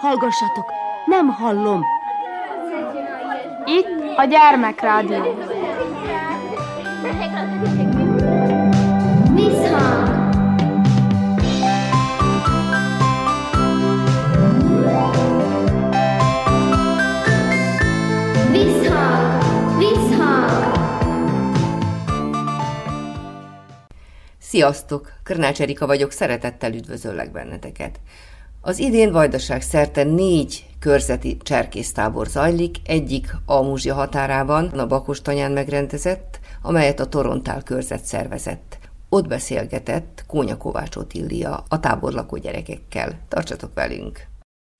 Hallgassatok, nem hallom. Itt a gyermekrádió. Sziasztok! Körnács Erika vagyok, szeretettel üdvözöllek benneteket. Az idén Vajdaság szerte négy körzeti cserkésztábor zajlik, egyik a Múzsia határában, a Bakostanyán megrendezett, amelyet a Torontál körzet szervezett. Ott beszélgetett Kónya Kovács Otillia a táborlakó gyerekekkel. Tartsatok velünk!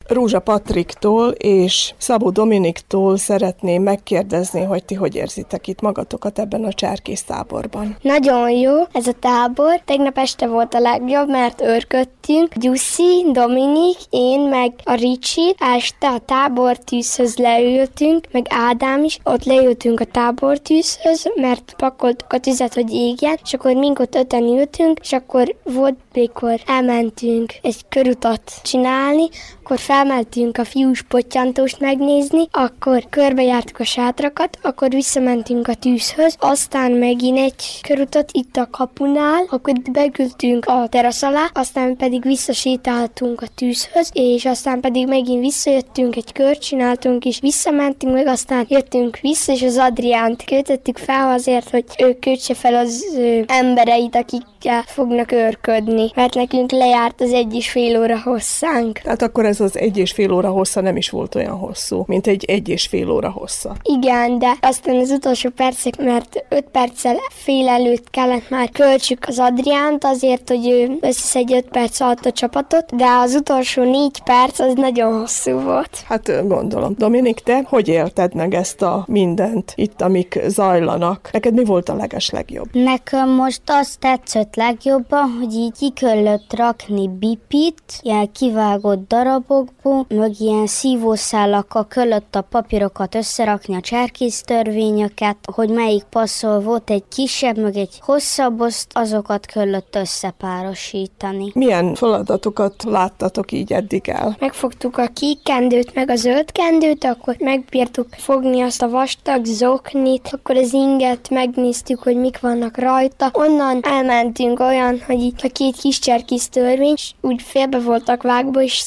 Rózsa Patriktól és Szabó Dominiktól szeretném megkérdezni, hogy ti hogy érzitek itt magatokat ebben a cserkész táborban. Nagyon jó ez a tábor. Tegnap este volt a legjobb, mert őrködtünk. Gyuszi, Dominik, én, meg a Ricsi. Este a tábortűzhöz leültünk, meg Ádám is. Ott leültünk a tábortűzhöz, mert pakoltuk a tüzet, hogy égjen, és akkor mink ott öten ültünk, és akkor volt, mikor elmentünk egy körutat csinálni, akkor felmentünk a fiús pottyantóst megnézni, akkor körbejártuk a sátrakat, akkor visszamentünk a tűzhöz, aztán megint egy körutat itt a kapunál, akkor begültünk a terasz alá, aztán pedig visszasétáltunk a tűzhöz, és aztán pedig megint visszajöttünk, egy kört csináltunk, és visszamentünk, meg aztán jöttünk vissza, és az Adriánt kötöttük fel azért, hogy ő kötse fel az ö, embereit, akikkel fognak őrködni, mert nekünk lejárt az egy és fél óra hosszánk. Tehát akkor ez az egy és fél óra hossza nem is volt olyan hosszú, mint egy egy és fél óra hossza. Igen, de aztán az utolsó percek, mert öt perccel fél előtt kellett már költsük az Adriánt azért, hogy ő összeszedj öt perc alatt a csapatot, de az utolsó négy perc az nagyon hosszú volt. Hát gondolom. Dominik, te hogy élted meg ezt a mindent itt, amik zajlanak? Neked mi volt a leges legjobb? Nekem most azt tetszett legjobban, hogy így ki kellett rakni bipit, ilyen kivágott darabokból, meg ilyen szívószálakkal kellett a papírokat összerakni, a cserkész törvényeket, hogy melyik passzol, volt egy kisebb, meg egy hosszabb, azt azokat kellett összepárosítani. Milyen feladatokat láttatok így eddig el? Megfogtuk a kék kendőt, meg a zöld kendőt, akkor megbírtuk fogni azt a vastag zoknit, akkor az inget megnéztük, hogy mik vannak rajta. Onnan elmentünk olyan, hogy itt a két kis cserkész törvény, és úgy félbe voltak vágva, és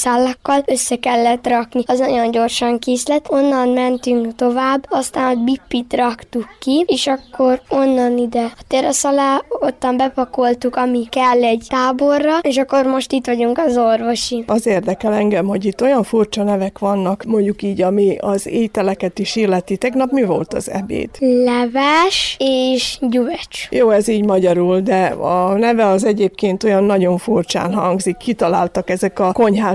szívószállakkal össze kellett rakni. Az nagyon gyorsan kész lett. Onnan mentünk tovább, aztán a bipit raktuk ki, és akkor onnan ide a terasz alá, ottan bepakoltuk, ami kell egy táborra, és akkor most itt vagyunk az orvosi. Az érdekel engem, hogy itt olyan furcsa nevek vannak, mondjuk így, ami az ételeket is illeti. Tegnap mi volt az ebéd? Leves és gyümölcs. Jó, ez így magyarul, de a neve az egyébként olyan nagyon furcsán hangzik. Kitaláltak ezek a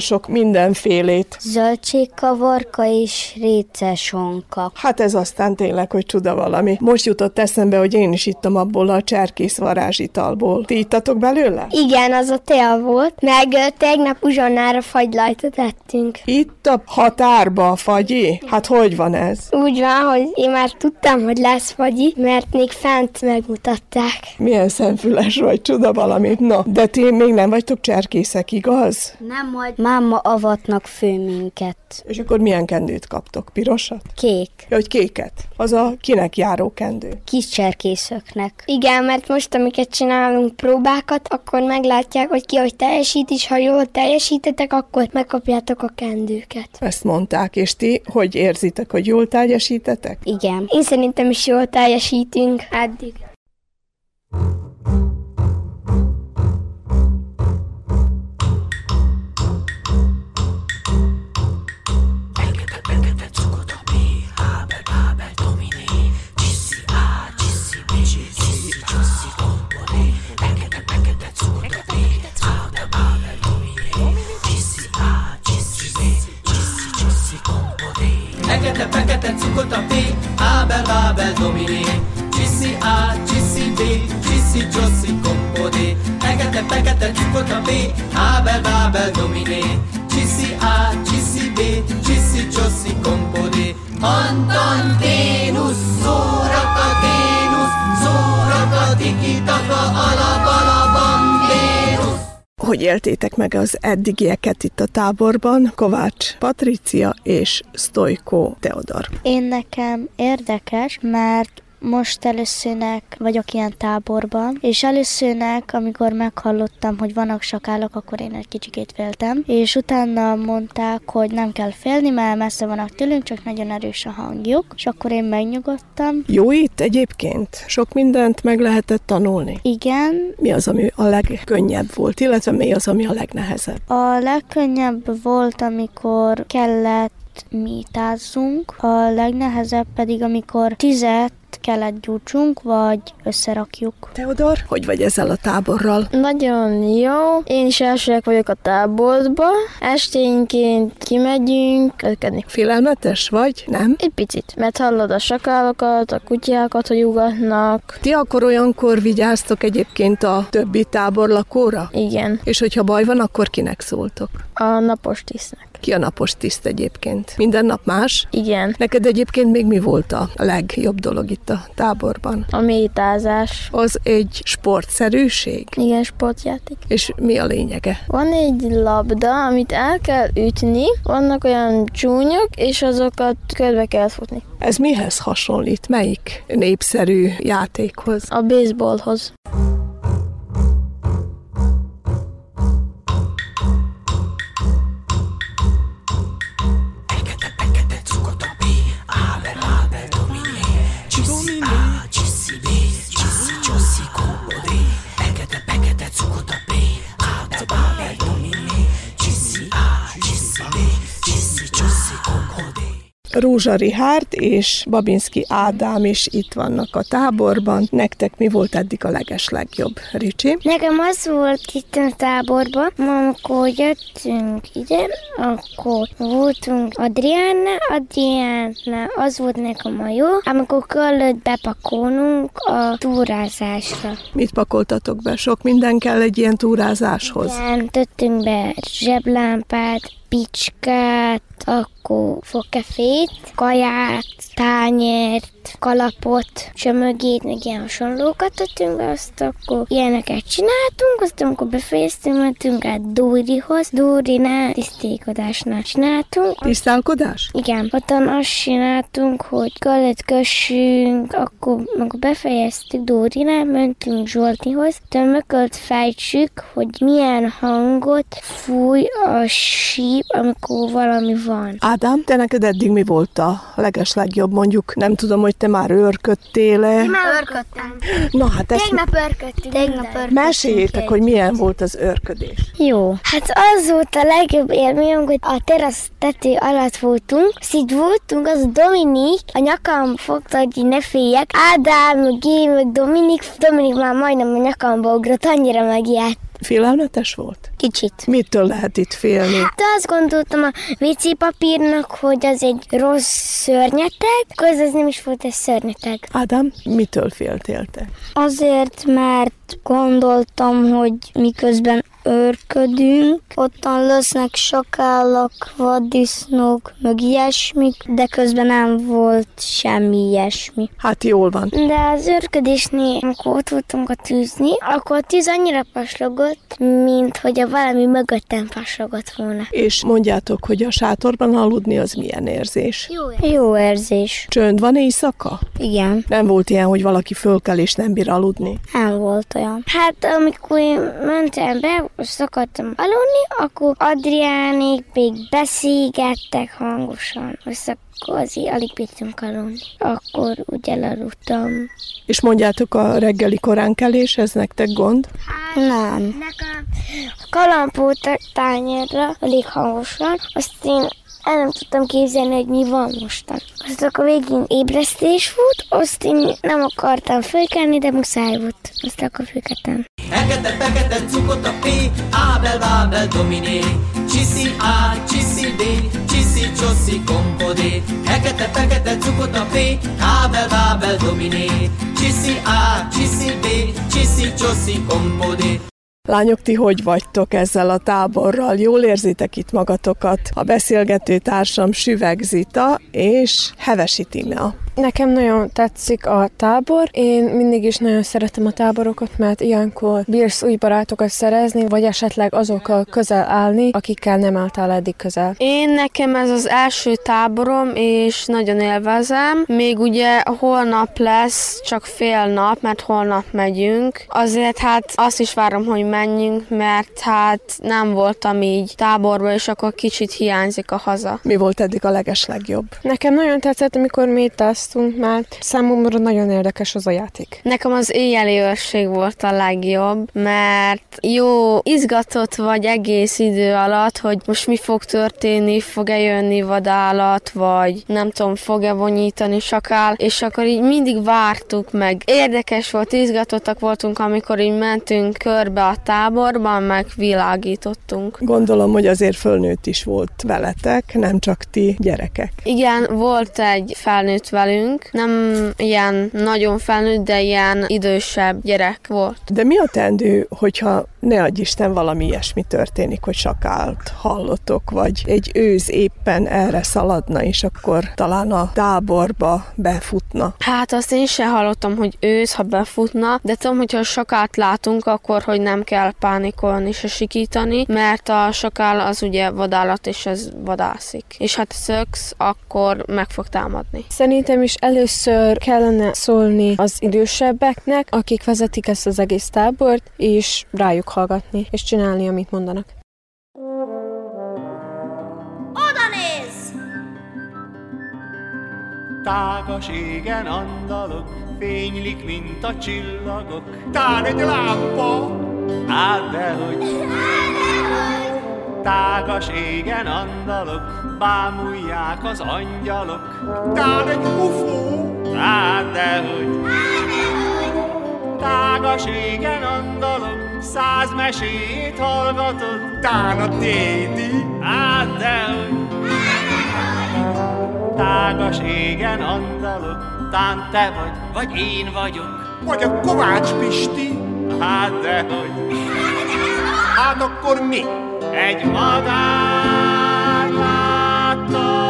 konyhások mindenfélét. Zöldségkavarka és récesonka. Hát ez aztán tényleg, hogy csuda valami. Most jutott eszembe, hogy én is ittam abból a cserkész varázsitalból. Ti ittatok belőle? Igen, az a tea volt, meg tegnap uzsonnára fagylajtot ettünk. Itt a határba a fagyi? Hát hogy van ez? Úgy van, hogy én már tudtam, hogy lesz fagyi, mert még fent megmutatták. Milyen szemfüles vagy, csuda valami. Na, de ti még nem vagytok cserkészek, igaz? Nem majd máma avatnak fő minket. És akkor milyen kendőt kaptok? Pirosat? Kék. Ja, hogy kéket. Az a kinek járó kendő. Kis cserkészöknek. Igen, mert most, amiket csinálunk próbákat, akkor meglátják, hogy ki hogy teljesít, és ha jól teljesítetek, akkor megkapjátok a kendőket. Ezt mondták, és ti hogy érzitek, hogy jól teljesítetek? Igen. Én szerintem is jól teljesítünk eddig. Fekete, fekete cukot a P, Ábel, Bábel, Dominé. Csiszi A, csiszi B, csiszi Csoszi, kompodé. Fekete, fekete cukot a B, Ábel, Bábel, Dominé. Csiszi A, csiszi B, csiszi Csoszi, kompodé. Anton, Ténusz, szóraka, Ténusz, Hogy éltétek meg az eddigieket itt a táborban? Kovács Patricia és Stojko Teodor. Én nekem érdekes, mert most előszörnek vagyok ilyen táborban, és előszörnek, amikor meghallottam, hogy vannak sakálok, akkor én egy kicsikét féltem, és utána mondták, hogy nem kell félni, mert messze vannak tőlünk, csak nagyon erős a hangjuk, és akkor én megnyugodtam. Jó itt egyébként? Sok mindent meg lehetett tanulni? Igen. Mi az, ami a legkönnyebb volt, illetve mi az, ami a legnehezebb? A legkönnyebb volt, amikor kellett mítázzunk, a legnehezebb pedig, amikor tizet kellett gyújtsunk, vagy összerakjuk. Teodor, hogy vagy ezzel a táborral? Nagyon jó. Én is elsőek vagyok a táborba. Esténként kimegyünk ködködni. Félelmetes vagy, nem? Egy picit, mert hallod a sakálokat, a kutyákat, hogy ugatnak. Ti akkor olyankor vigyáztok egyébként a többi táborlakóra? Igen. És hogyha baj van, akkor kinek szóltok? A napos tisztnek. Ki a napos tiszt egyébként? Minden nap más? Igen. Neked egyébként még mi volt a legjobb dolog itt a táborban? A métázás. Az egy sportszerűség? Igen, sportjáték. És mi a lényege? Van egy labda, amit el kell ütni, vannak olyan csúnyok, és azokat körbe kell futni. Ez mihez hasonlít? Melyik népszerű játékhoz? A baseballhoz. Rózsa Rihárd és Babinski Ádám is itt vannak a táborban. Nektek mi volt eddig a leges legjobb, Ricsi? Nekem az volt itt a táborban, amikor jöttünk ide, akkor voltunk Adriánna, Adriánna az volt nekem a jó, amikor kellett bepakolnunk a túrázásra. Mit pakoltatok be? Sok minden kell egy ilyen túrázáshoz. Igen, tettünk be zseblámpát, picskát, akkor fogkefét, kaját, tányért, kalapot, csömögét, meg ilyen hasonlókat tettünk be, azt akkor ilyeneket csináltunk, azt amikor befejeztünk, mentünk át Dórihoz, Dórinál tisztékodásnál csináltunk. Tisztálkodás? Igen, ottan azt csináltunk, hogy kellett kössünk, akkor amikor befejeztük Dórinál, mentünk Zsoltihoz, meg kellett fejtsük, hogy milyen hangot fúj a síp, amikor valami van. Ádám, te neked eddig mi volt a leges legjobb? Mondjuk nem tudom, hogy te már őrködtél-e. Már örködtem. Na hát ezt Tegnap örködtünk. Tegnap örködtünk. meséljétek, hogy milyen volt az őrködés. Jó. Hát az volt a legjobb élményünk, hogy a terasz tető alatt voltunk, és így voltunk, az Dominik, a nyakam fogta, hogy ne féljek. Ádám, én, meg Dominik, Dominik már majdnem a nyakamba ugrott, annyira megijedt. Félelmetes volt? Kicsit. Mitől lehet itt félni? De azt gondoltam a WC papírnak, hogy az egy rossz szörnyeteg, az nem is volt egy szörnyeteg. Ádám, mitől féltél te? Azért, mert gondoltam, hogy miközben őrködünk, ottan lesznek sakálak, vaddisznók, meg ilyesmik, de közben nem volt semmi ilyesmi. Hát jól van. De az őrködésnél, amikor ott voltunk a tűzni, akkor a tűz annyira paslogott, mint hogy a valami mögöttem paslogott volna. És mondjátok, hogy a sátorban aludni az milyen érzés? Jó. Jó érzés. Csönd van éjszaka? Igen, Nem volt ilyen, hogy valaki fölkel és nem bír aludni? nem volt olyan. Hát amikor én mentem be, és akartam aludni, akkor Adriánék még beszélgettek hangosan, és akkor azért alig bírtunk aludni. Akkor úgy elaludtam. És mondjátok, a reggeli koránkelés, ez nektek gond? Nem. Nekem kalapot tányérra elég hangosan, azt én el nem tudtam képzelni, hogy mi van mostan. Azt akkor végén ébresztés volt, azt én nem akartam fölkelni, de muszáj volt. Azt akkor fölkeltem. Ekete, pekete, cukota, pé, ábel, bábel, dominé. Csiszi, á, csiszi, bé, csiszi, csoszi, kompodé. Ekete, pekete, cukota, pé, ábel, bábel, dominé. Csiszi, á, csiszi, bé, csiszi, csoszi, kompodé. Lányok, ti hogy vagytok ezzel a táborral? Jól érzitek itt magatokat? A beszélgető társam Süveg Zita és Hevesi Tímea. Nekem nagyon tetszik a tábor. Én mindig is nagyon szeretem a táborokat, mert ilyenkor bírsz új barátokat szerezni, vagy esetleg azokkal közel állni, akikkel nem álltál eddig közel. Én nekem ez az első táborom, és nagyon élvezem. Még ugye holnap lesz csak fél nap, mert holnap megyünk. Azért hát azt is várom, hogy menjünk, mert hát nem voltam így táborban, és akkor kicsit hiányzik a haza. Mi volt eddig a legeslegjobb? Nekem nagyon tetszett, amikor mi tesztünk, mert számomra nagyon érdekes az a játék. Nekem az éjjeli őrség volt a legjobb, mert jó, izgatott vagy egész idő alatt, hogy most mi fog történni, fog-e jönni vadállat, vagy nem tudom, fog-e vonyítani sakál, és akkor így mindig vártuk meg. Érdekes volt, izgatottak voltunk, amikor így mentünk körbe a táborban, meg világítottunk. Gondolom, hogy azért fölnőtt is volt veletek, nem csak ti gyerekek. Igen, volt egy felnőtt velünk, nem ilyen nagyon felnőtt, de ilyen idősebb gyerek volt. De mi a teendő, hogyha ne adj Isten valami ilyesmi történik, hogy sakált hallottok, vagy egy őz éppen erre szaladna, és akkor talán a táborba befutna? Hát azt én sem hallottam, hogy ősz, ha befutna, de tudom, hogyha sokat látunk, akkor hogy nem kell pánikolni és sikítani, mert a sokál az ugye vadállat, és ez vadászik. És hát szöksz, akkor meg fog támadni. Szerintem is először kellene szólni az idősebbeknek, akik vezetik ezt az egész tábort, és rájuk hallgatni, és csinálni, amit mondanak. Oda néz! Tágas égen andalok, fénylik, mint a csillagok. Tán egy lámpa, hát dehogy. Tágas égen andalok, bámulják az angyalok. Tán egy ufó, hát dehogy. Tágas égen andalok, száz mesét hallgatod. Tán a dédi, hát dehogy. Tágas égen andalok, tán te vagy, vagy én vagyok. Vagy a Kovács Pisti, hát dehogy. Hát akkor mi? Egy madár látta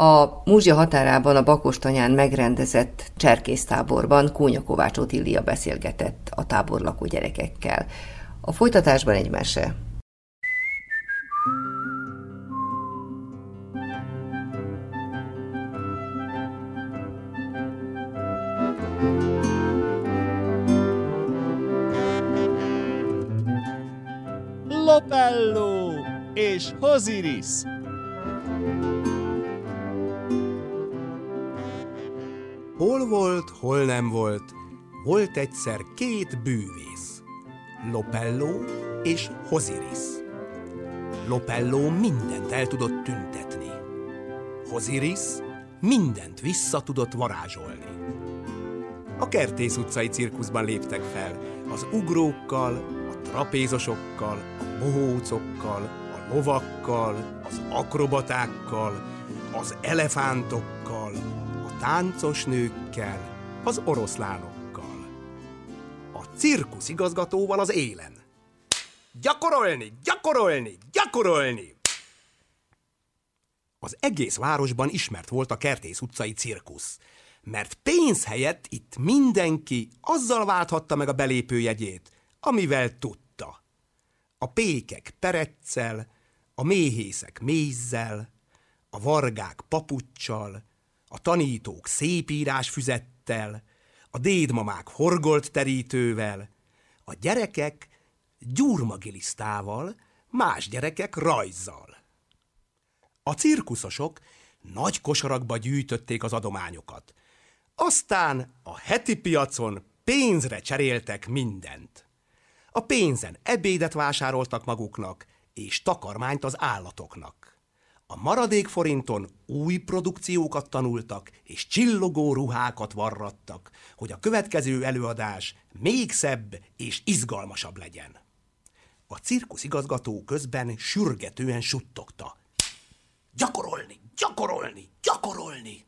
A Múzsia határában a Bakostanyán megrendezett cserkésztáborban Kónya Kovács Otília beszélgetett a tábor lakó gyerekekkel. A folytatásban egy mese. Lopello és Hoziris. Hol volt, hol nem volt, volt egyszer két bűvész, Lopello és Hoziris. Lopello mindent el tudott tüntetni. Hoziris mindent vissza tudott varázsolni. A Kertész utcai cirkuszban léptek fel az ugrókkal, a trapézosokkal, a bohócokkal, a lovakkal, az akrobatákkal, az elefántokkal, táncos nőkkel, az oroszlánokkal. A cirkusz igazgatóval az élen. Gyakorolni, gyakorolni, gyakorolni! Az egész városban ismert volt a Kertész utcai cirkusz, mert pénz helyett itt mindenki azzal válthatta meg a belépőjegyét, amivel tudta. A pékek pereccel, a méhészek mézzel, a vargák papuccsal, a tanítók szépírás füzettel, a dédmamák horgolt terítővel, a gyerekek gyurmagilisztával, más gyerekek rajzzal. A cirkuszosok nagy kosarakba gyűjtötték az adományokat. Aztán a heti piacon pénzre cseréltek mindent. A pénzen ebédet vásároltak maguknak, és takarmányt az állatoknak. A maradék forinton új produkciókat tanultak, és csillogó ruhákat varrattak, hogy a következő előadás még szebb és izgalmasabb legyen. A cirkusz igazgató közben sürgetően suttogta. Gyakorolni, gyakorolni, gyakorolni!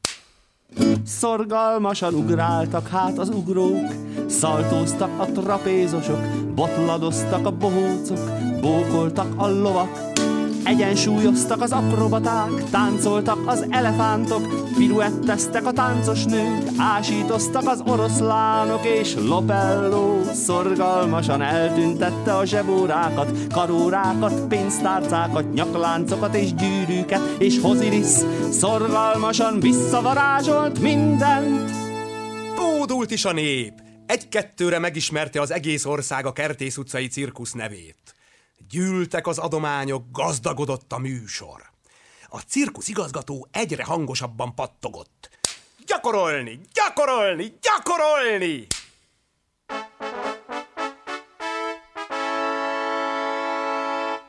Szorgalmasan ugráltak hát az ugrók, szaltóztak a trapézosok, botladoztak a bohócok, bókoltak a lovak, Egyensúlyoztak az akrobaták, táncoltak az elefántok, piruetteztek a táncos nők, ásítoztak az oroszlánok, és Lopello szorgalmasan eltüntette a zsebórákat, karórákat, pénztárcákat, nyakláncokat és gyűrűket, és Hoziris szorgalmasan visszavarázsolt mindent. Bódult is a nép! Egy-kettőre megismerte az egész ország a Kertész utcai cirkusz nevét. Gyűltek az adományok, gazdagodott a műsor. A cirkusz igazgató egyre hangosabban pattogott. Gyakorolni, gyakorolni, gyakorolni!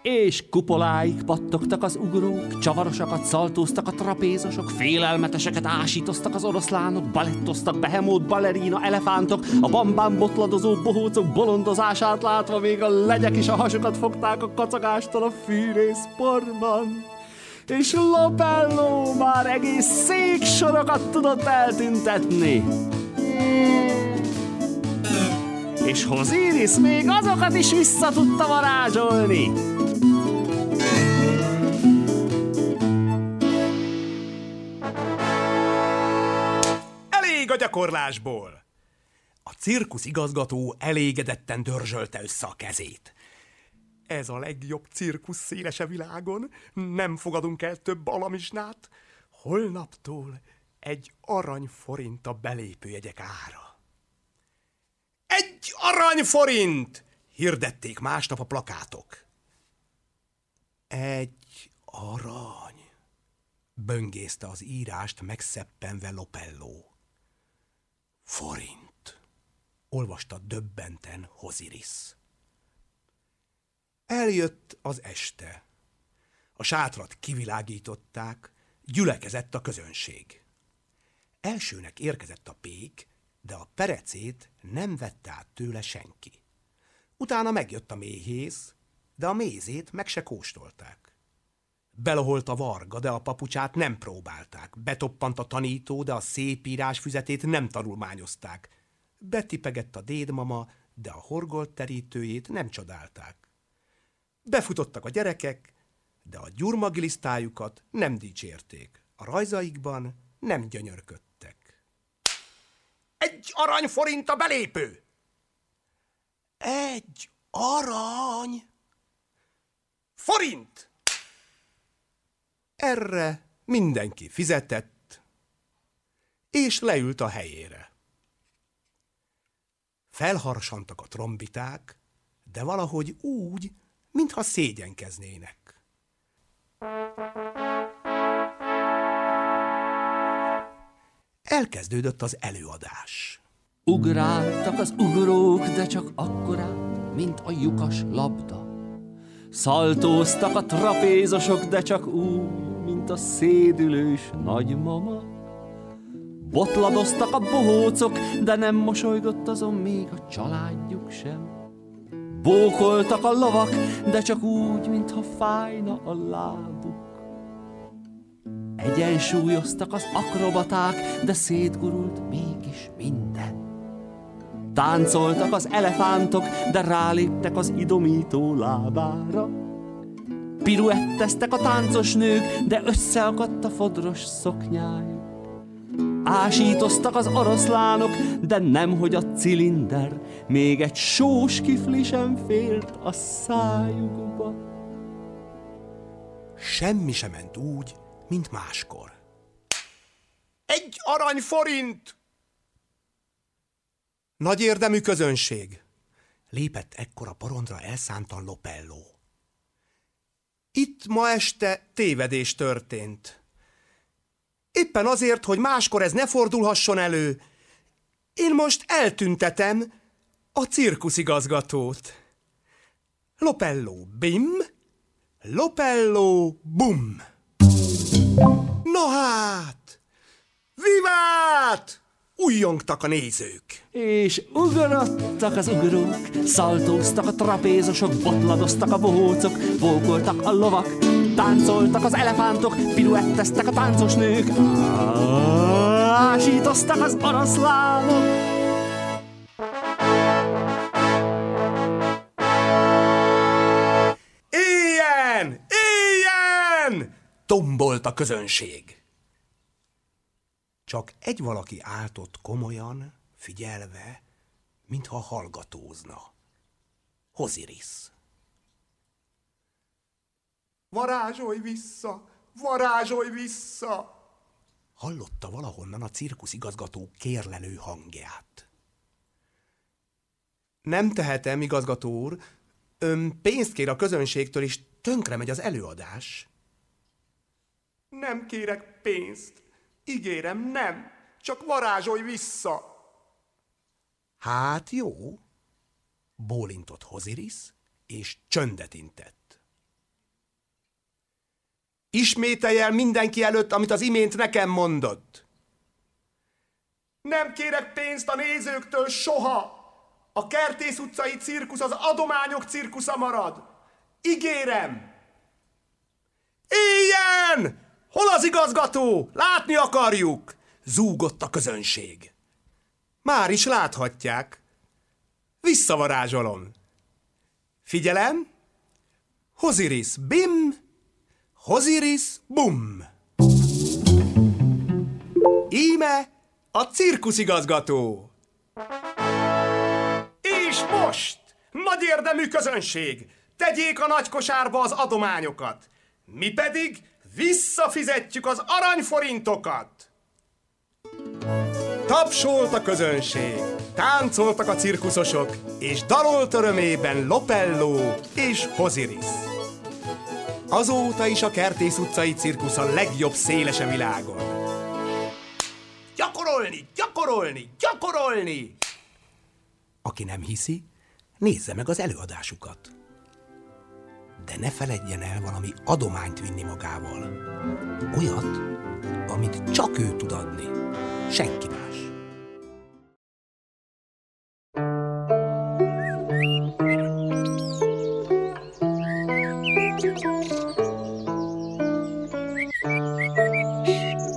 És kupoláig pattogtak az ugrók, csavarosakat szaltóztak a trapézosok, félelmeteseket ásítoztak az oroszlánok, balettoztak behemót, balerina, elefántok, a bambán botladozó bohócok bolondozását látva még a legyek és a hasukat fogták a kacagástól a fűrészporban. És Lopello már egész széksorokat tudott eltüntetni. És Hoziris még azokat is vissza tudta varázsolni. Elég a gyakorlásból! A cirkusz igazgató elégedetten dörzsölte össze a kezét. Ez a legjobb cirkusz szélese világon. Nem fogadunk el több alamisnát. Holnaptól egy aranyforint a belépőjegyek ára. Egy aranyforint! Hirdették másnap a plakátok. Egy arany, böngészte az írást megszeppenve Lopello. Forint, olvasta döbbenten Hoziris. Eljött az este. A sátrat kivilágították, gyülekezett a közönség. Elsőnek érkezett a pék, de a perecét nem vette át tőle senki. Utána megjött a méhész, de a mézét meg se kóstolták. Beloholt a varga, de a papucsát nem próbálták. Betoppant a tanító, de a szép írás füzetét nem tanulmányozták. Betipegett a dédmama, de a horgolt terítőjét nem csodálták. Befutottak a gyerekek, de a gyurmagilisztájukat nem dicsérték. A rajzaikban nem gyönyörködtek. Egy aranyforint a belépő! Egy arany! Forint! Erre mindenki fizetett, és leült a helyére. Felharsantak a trombiták, de valahogy úgy, mintha szégyenkeznének. Elkezdődött az előadás. Ugráltak az ugrók, de csak akkorát, mint a lyukas labda. Szaltóztak a trapézosok, de csak úgy, mint a szédülős nagymama. Botladoztak a bohócok, de nem mosolygott azon még a családjuk sem. Bókoltak a lovak, de csak úgy, mintha fájna a lábuk. Egyensúlyoztak az akrobaták, de szétgurult mégis minden. Táncoltak az elefántok, de ráléptek az idomító lábára. Piruetteztek a táncos nők, de összeakadt a fodros szoknyájuk. Ásítoztak az oroszlánok, de nemhogy a cilinder, még egy sós kifli sem fért a szájukba. Semmi sem ment úgy, mint máskor. Egy arany forint! Nagy érdemű közönség. Lépett ekkor a porondra elszántan Lopello. Itt ma este tévedés történt. Éppen azért, hogy máskor ez ne fordulhasson elő, én most eltüntetem a cirkuszigazgatót. Lopello bim, Lopello bum. No hát! Vivát! Újjongtak a nézők. És ugrottak az ugrók, szaltóztak a trapézosok, botladoztak a bohócok, vókoltak a lovak, táncoltak az elefántok, piruetteztek a táncos nők, ásítoztak az oroszlánok. Éljen! Éljen! Tombolt a közönség. Csak egy valaki állt ott komolyan, figyelve, mintha hallgatózna. Hoziris. Varázsolj vissza! Varázsolj vissza! Hallotta valahonnan a cirkusz igazgató kérlelő hangját. Nem tehetem, igazgató úr. Ön pénzt kér a közönségtől, és tönkre megy az előadás. Nem kérek pénzt. Ígérem, nem. Csak varázsolj vissza. Hát jó. Bólintott Hoziris, és csöndet intett. Ismételj el mindenki előtt, amit az imént nekem mondott. Nem kérek pénzt a nézőktől soha. A Kertész utcai cirkusz az adományok cirkusza marad. Ígérem! Éljen! Hol az igazgató? Látni akarjuk! Zúgott a közönség. Már is láthatják. Visszavarázsolom. Figyelem! Hoziris bim, Hoziris bum. Íme a cirkuszigazgató. És most, nagy érdemű közönség, tegyék a nagy kosárba az adományokat. Mi pedig visszafizetjük az aranyforintokat. Tapsolt a közönség, táncoltak a cirkuszosok, és dalolt örömében Lopello és Hoziris. Azóta is a Kertész utcai cirkusz a legjobb széles világon. Gyakorolni, gyakorolni, gyakorolni! Aki nem hiszi, nézze meg az előadásukat. De ne feledjen el valami adományt vinni magával. Olyat, amit csak ő tud adni. Senki más.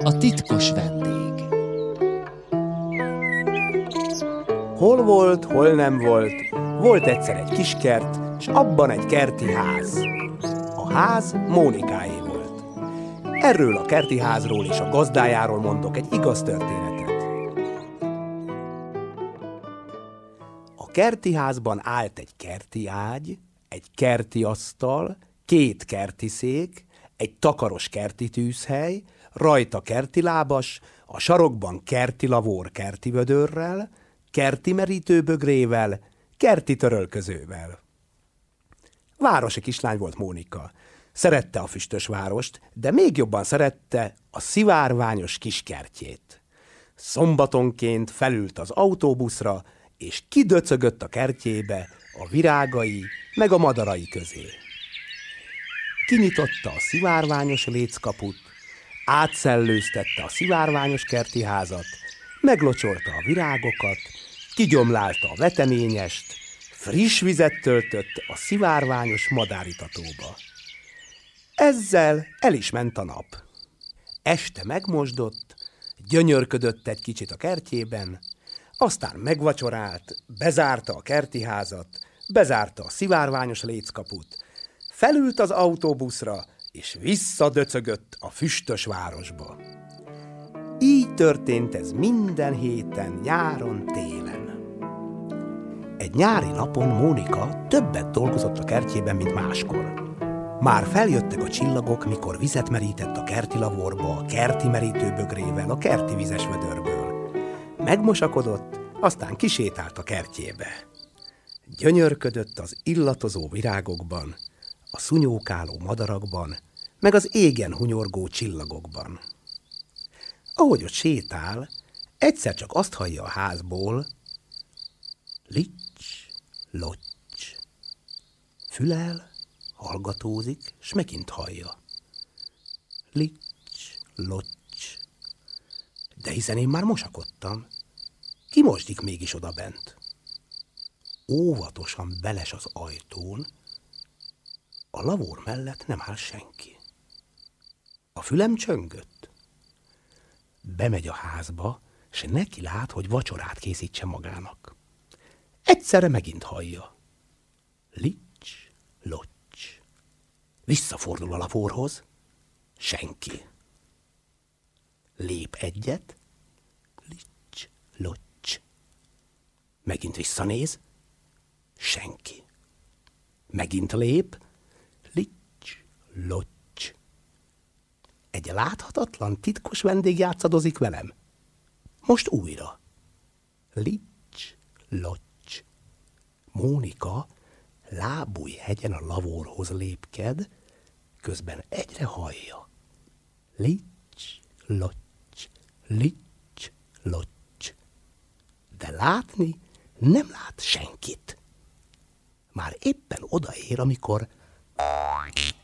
A titkos vendég. Hol volt, hol nem volt, volt egyszer egy kis kert, és abban egy kerti ház. A ház Mónikáé volt. Erről a kerti házról és a gazdájáról mondok egy igaz történetet. A kerti házban állt egy kerti ágy, egy kerti asztal, két kerti szék, egy takaros kerti tűzhely, rajta kerti lábas, a sarokban kerti lavór kerti vödörrel, kerti merítőbögrével, kerti törölközővel. Városi kislány volt Mónika. Szerette a füstös várost, de még jobban szerette a szivárványos kiskertjét. Szombatonként felült az autóbuszra, és kidöcögött a kertjébe a virágai meg a madarai közé. Kinyitotta a szivárványos léckaput, átszellőztette a szivárványos kerti házat, meglocsolta a virágokat, kigyomlálta a veteményest, friss vizet töltött a szivárványos madáritatóba. Ezzel el is ment a nap. Este megmosdott, gyönyörködött egy kicsit a kertjében, aztán megvacsorált, bezárta a kerti házat, bezárta a szivárványos léckaput, felült az autóbuszra, és visszadöcögött a füstös városba. Így történt ez minden héten, nyáron, télen. Nyári napon Mónika többet dolgozott a kertjében, mint máskor. Már feljöttek a csillagok, mikor vizet merített a kerti lavorba, a kerti merítőbögrével, a kerti vizes vödörből. Megmosakodott, aztán kisétált a kertjébe. Gyönyörködött az illatozó virágokban, a szunyókáló madarakban, meg az égen hunyorgó csillagokban. Ahogy ott sétál, egyszer csak azt hallja a házból, lics, locs. Fülel, hallgatózik, s megint hallja. Lics, locs. De hiszen én már mosakodtam. Ki mosdik mégis oda bent? Óvatosan beles az ajtón, a lavór mellett nem áll senki. A fülem csöngött. Bemegy a házba, és neki lát, hogy vacsorát készítse magának. Egyszerre megint hallja. Lics, locs. Visszafordul a lavorhoz. Senki. Lép egyet. Lics, locs. Megint visszanéz. Senki. Megint lép. Lics, locs. Egy láthatatlan, titkos vendég játszadozik velem. Most újra. Lics, locs. Mónika lábúj hegyen a lavorhoz lépked, közben egyre hallja. Lics, locs, lics, locs. De látni nem lát senkit. Már éppen odaér, amikor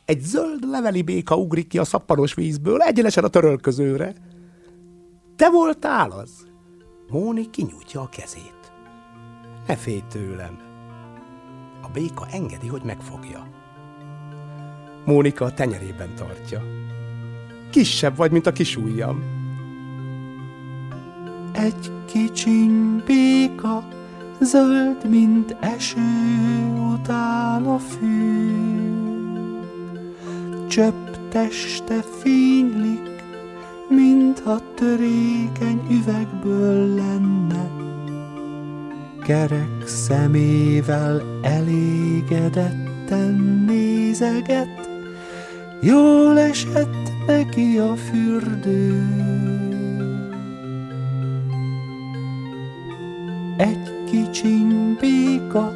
egy zöld leveli béka ugrik ki a szappanos vízből egyenesen a törölközőre. Te voltál az? Móni kinyújtja a kezét. Ne félj tőlem. A béka engedi, hogy megfogja. Mónika a tenyerében tartja. Kisebb vagy, mint a kis ujjam. Egy kicsiny béka, zöld, mint eső után a fű. Csöpp teste fénylik, mintha törékeny üvegből lenne. Kerek szemével elégedetten nézeget, jól esett neki a fürdő. Egy kicsiny béka,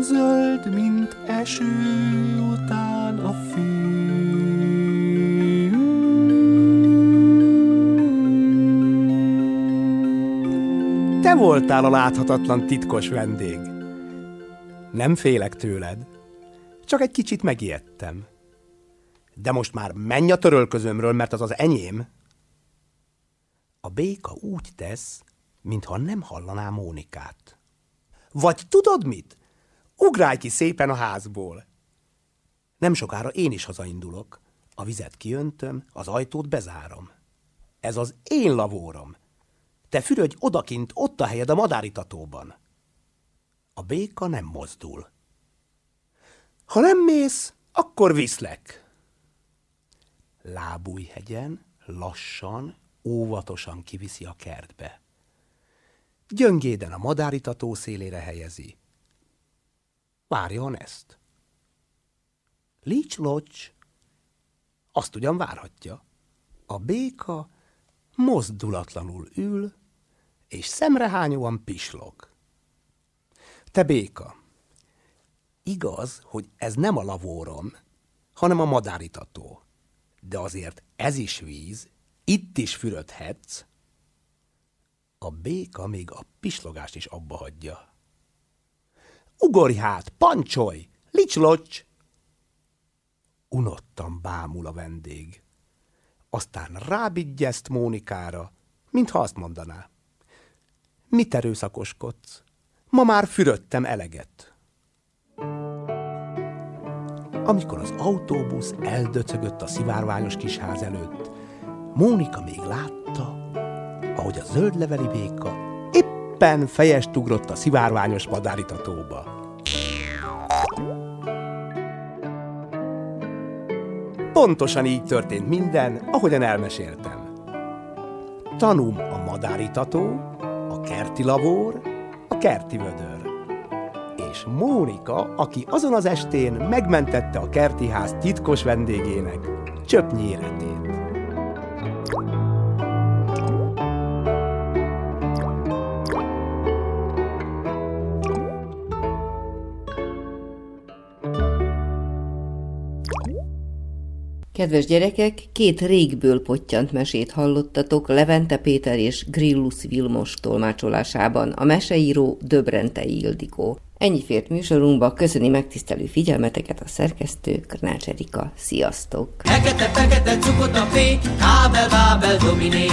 zöld, mint eső után a fű. Te voltál a láthatatlan titkos vendég. Nem félek tőled, csak egy kicsit megijedtem. De most már menj a törölközömről, mert az az enyém. A béka úgy tesz, mintha nem hallaná Mónikát. Vagy tudod mit? Ugrálj ki szépen a házból. Nem sokára én is hazaindulok. A vizet kiöntöm, az ajtót bezárom. Ez az én lavórom. Te fürödj odakint, ott a helyed a madáritatóban. A béka nem mozdul. Ha nem mész, akkor viszlek. Lábújhegyen, lassan, óvatosan kiviszi a kertbe. Gyöngéden a madáritató szélére helyezi. Várjon ezt. Lics locs, azt ugyan várhatja. A béka mozdulatlanul ül, és szemrehányóan pislog. Te béka, igaz, hogy ez nem a lavórom, hanem a madáritató. De azért ez is víz, itt is fürödhetsz. A béka még a pislogást is abba hagyja. Ugorj hát, pancsolj, licslocs! Unottan bámul a vendég. Aztán rábigyezt Mónikára, mintha azt mondaná. Mit erőszakoskodsz? Ma már fürödtem eleget. Amikor az autóbusz eldöcögött a szivárványos kisház előtt, Mónika még látta, ahogy a zöldleveli béka éppen fejest ugrott a szivárványos madáritatóba. Pontosan így történt minden, ahogyan elmeséltem. Tanum a madáritató, kerti lavór, a kerti vödör. És Mónika, aki azon az estén megmentette a kerti ház titkos vendégének csöpnyi életét. Kedves gyerekek, két régből pottyant mesét hallottatok Levente Péter és Grillus Vilmos tolmácsolásában, a meseíró Döbrente Ildikó. Ennyi fért műsorunkba, köszöni megtisztelő figyelmeteket a szerkesztő Krnács Erika. Sziasztok! Fekete, fekete, cukot a P, kábel, bábel, dominé,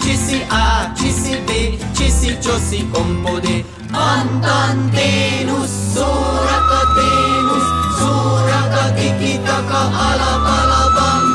csiszi A, csiszi B, csiszi, csoszi, kompodé, antanténusz, szórakaténusz, Tiki Taka Alabama.